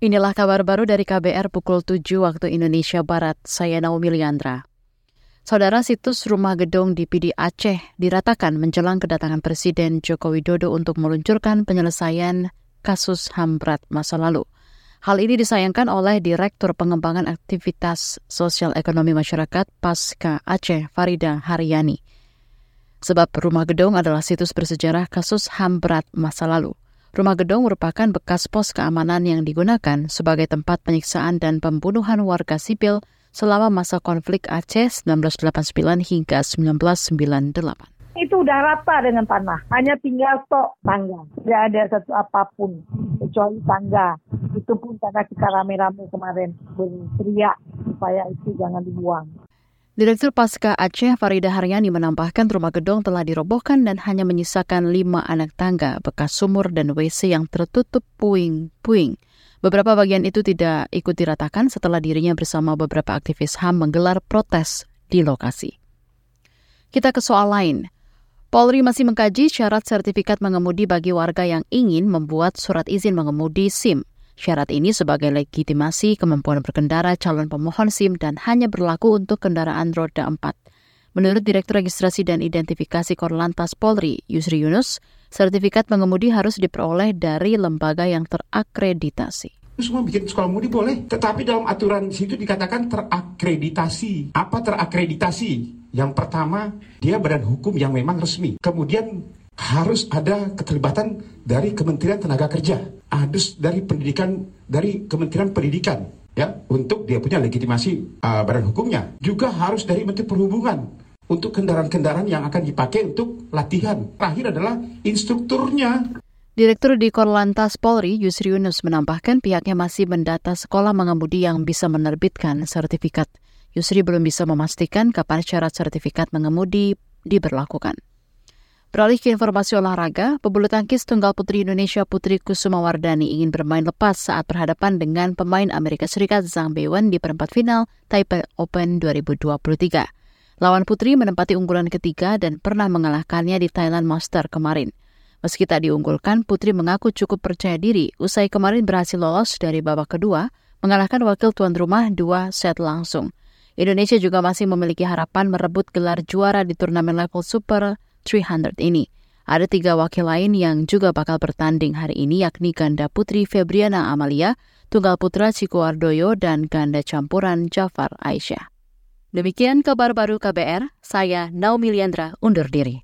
Inilah kabar baru dari KBR pukul 7 waktu Indonesia Barat. Saya Naomi Liandra. Saudara situs rumah gedung di PD Aceh diratakan menjelang kedatangan Presiden Joko Widodo untuk meluncurkan penyelesaian kasus HAM berat masa lalu. Hal ini disayangkan oleh Direktur Pengembangan Aktivitas Sosial Ekonomi Masyarakat Pasca Aceh Farida Haryani. Sebab rumah gedung adalah situs bersejarah kasus HAM berat masa lalu. Rumah gedung merupakan bekas pos keamanan yang digunakan sebagai tempat penyiksaan dan pembunuhan warga sipil selama masa konflik Aceh 1989 hingga 1998. Itu udah rata dengan tanah, hanya tinggal tok tangga. Tidak ada satu apa pun kecuali tangga. Itu pun karena kita rame-rame kemarin berteriak supaya itu jangan dibuang. Direktur Pasca Aceh Farida Haryani menambahkan rumah gedung telah dirobohkan dan hanya menyisakan lima anak tangga, bekas sumur dan WC yang tertutup puing-puing. Beberapa bagian itu tidak ikut diratakan setelah dirinya bersama beberapa aktivis HAM menggelar protes di lokasi. Kita ke soal lain. Polri masih mengkaji syarat sertifikat mengemudi bagi warga yang ingin membuat surat izin mengemudi SIM. Syarat ini sebagai legitimasi kemampuan berkendara calon pemohon SIM dan hanya berlaku untuk kendaraan roda 4. Menurut Direktur Registrasi dan Identifikasi Korlantas Polri, Yusri Yunus, sertifikat mengemudi harus diperoleh dari lembaga yang terakreditasi semua bikin sekolah mudi boleh. Tetapi dalam aturan situ dikatakan terakreditasi. Apa terakreditasi? Yang pertama, dia badan hukum yang memang resmi. Kemudian harus ada keterlibatan dari Kementerian Tenaga Kerja, harus dari pendidikan dari Kementerian Pendidikan ya untuk dia punya legitimasi uh, badan hukumnya. Juga harus dari Menteri Perhubungan untuk kendaraan-kendaraan yang akan dipakai untuk latihan. Terakhir adalah instrukturnya. Direktur di Korlantas Polri Yusri Yunus menambahkan pihaknya masih mendata sekolah mengemudi yang bisa menerbitkan sertifikat. Yusri belum bisa memastikan kapan syarat sertifikat mengemudi diberlakukan. Beralih ke informasi olahraga, pebulu tangkis tunggal putri Indonesia Putri Kusuma Wardani ingin bermain lepas saat berhadapan dengan pemain Amerika Serikat Zhang Beiwen di perempat final Taipei Open 2023. Lawan putri menempati unggulan ketiga dan pernah mengalahkannya di Thailand Master kemarin. Meski tak diunggulkan, Putri mengaku cukup percaya diri usai kemarin berhasil lolos dari babak kedua, mengalahkan wakil tuan rumah dua set langsung. Indonesia juga masih memiliki harapan merebut gelar juara di turnamen level super 300 ini. Ada tiga wakil lain yang juga bakal bertanding hari ini yakni ganda putri Febriana Amalia, tunggal putra Ciko Ardoyo, dan ganda campuran Jafar Aisyah. Demikian kabar baru KBR, saya Naomi Liandra undur diri.